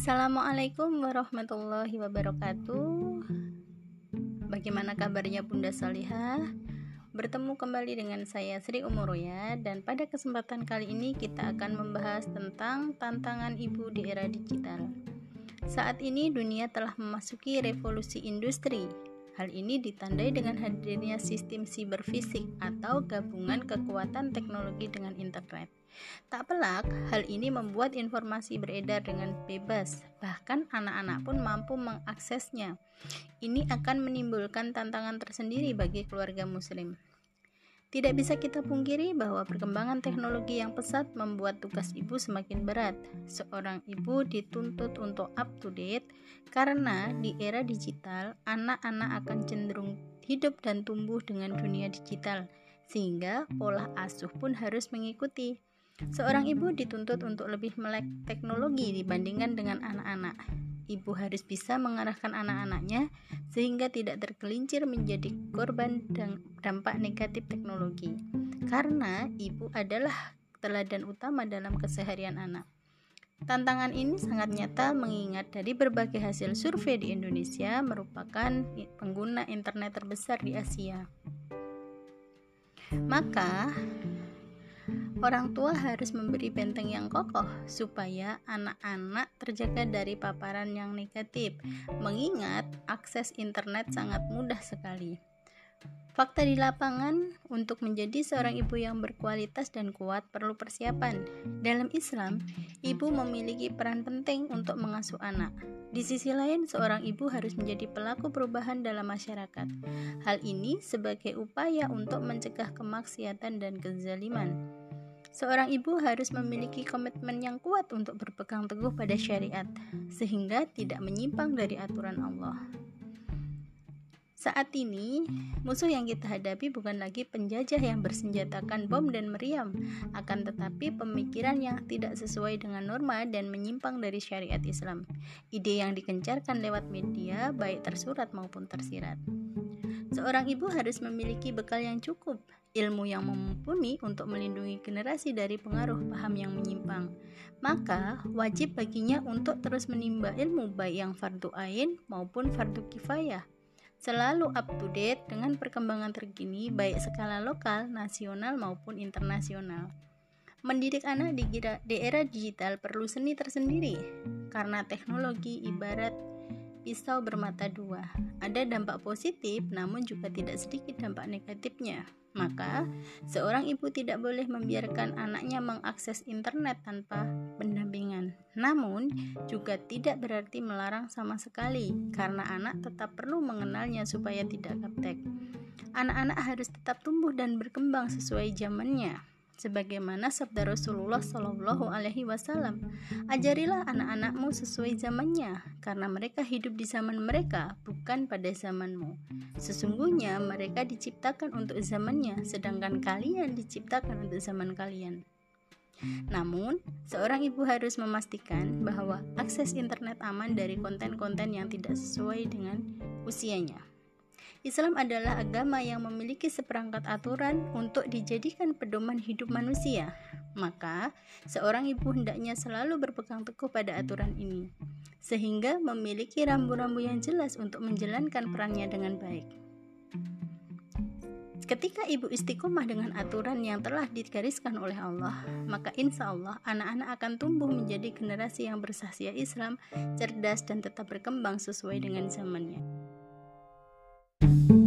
Assalamualaikum warahmatullahi wabarakatuh Bagaimana kabarnya Bunda Salihah? Bertemu kembali dengan saya Sri Umuroya dan pada kesempatan kali ini kita akan membahas tentang tantangan ibu di era digital. Saat ini dunia telah memasuki revolusi industri. Hal ini ditandai dengan hadirnya sistem siberfisik atau gabungan kekuatan teknologi dengan internet. Tak pelak, hal ini membuat informasi beredar dengan bebas, bahkan anak-anak pun mampu mengaksesnya. Ini akan menimbulkan tantangan tersendiri bagi keluarga Muslim. Tidak bisa kita pungkiri bahwa perkembangan teknologi yang pesat membuat tugas ibu semakin berat. Seorang ibu dituntut untuk up to date karena di era digital, anak-anak akan cenderung hidup dan tumbuh dengan dunia digital, sehingga pola asuh pun harus mengikuti. Seorang ibu dituntut untuk lebih melek teknologi dibandingkan dengan anak-anak. Ibu harus bisa mengarahkan anak-anaknya sehingga tidak tergelincir menjadi korban dampak negatif teknologi. Karena ibu adalah teladan utama dalam keseharian anak. Tantangan ini sangat nyata mengingat dari berbagai hasil survei di Indonesia merupakan pengguna internet terbesar di Asia. Maka, Orang tua harus memberi benteng yang kokoh supaya anak-anak terjaga dari paparan yang negatif, mengingat akses internet sangat mudah sekali. Fakta di lapangan, untuk menjadi seorang ibu yang berkualitas dan kuat perlu persiapan. Dalam Islam, ibu memiliki peran penting untuk mengasuh anak. Di sisi lain, seorang ibu harus menjadi pelaku perubahan dalam masyarakat. Hal ini sebagai upaya untuk mencegah kemaksiatan dan kezaliman. Seorang ibu harus memiliki komitmen yang kuat untuk berpegang teguh pada syariat, sehingga tidak menyimpang dari aturan Allah. Saat ini, musuh yang kita hadapi bukan lagi penjajah yang bersenjatakan bom dan meriam, akan tetapi pemikiran yang tidak sesuai dengan norma dan menyimpang dari syariat Islam. Ide yang dikencarkan lewat media, baik tersurat maupun tersirat. Seorang ibu harus memiliki bekal yang cukup, ilmu yang mumpuni untuk melindungi generasi dari pengaruh paham yang menyimpang. Maka, wajib baginya untuk terus menimba ilmu baik yang fardu ain maupun fardu kifayah. Selalu up to date dengan perkembangan terkini baik skala lokal, nasional maupun internasional. Mendidik anak di, di era digital perlu seni tersendiri karena teknologi ibarat pisau bermata dua. Ada dampak positif, namun juga tidak sedikit dampak negatifnya. Maka, seorang ibu tidak boleh membiarkan anaknya mengakses internet tanpa pendampingan. Namun, juga tidak berarti melarang sama sekali, karena anak tetap perlu mengenalnya supaya tidak gaptek. Anak-anak harus tetap tumbuh dan berkembang sesuai zamannya sebagaimana sabda Rasulullah Shallallahu Alaihi Wasallam. Ajarilah anak-anakmu sesuai zamannya, karena mereka hidup di zaman mereka, bukan pada zamanmu. Sesungguhnya mereka diciptakan untuk zamannya, sedangkan kalian diciptakan untuk zaman kalian. Namun, seorang ibu harus memastikan bahwa akses internet aman dari konten-konten yang tidak sesuai dengan usianya. Islam adalah agama yang memiliki seperangkat aturan untuk dijadikan pedoman hidup manusia. Maka, seorang ibu hendaknya selalu berpegang teguh pada aturan ini, sehingga memiliki rambu-rambu yang jelas untuk menjalankan perannya dengan baik. Ketika ibu istiqomah dengan aturan yang telah digariskan oleh Allah, maka insya Allah anak-anak akan tumbuh menjadi generasi yang bersahsia Islam, cerdas dan tetap berkembang sesuai dengan zamannya. Thank you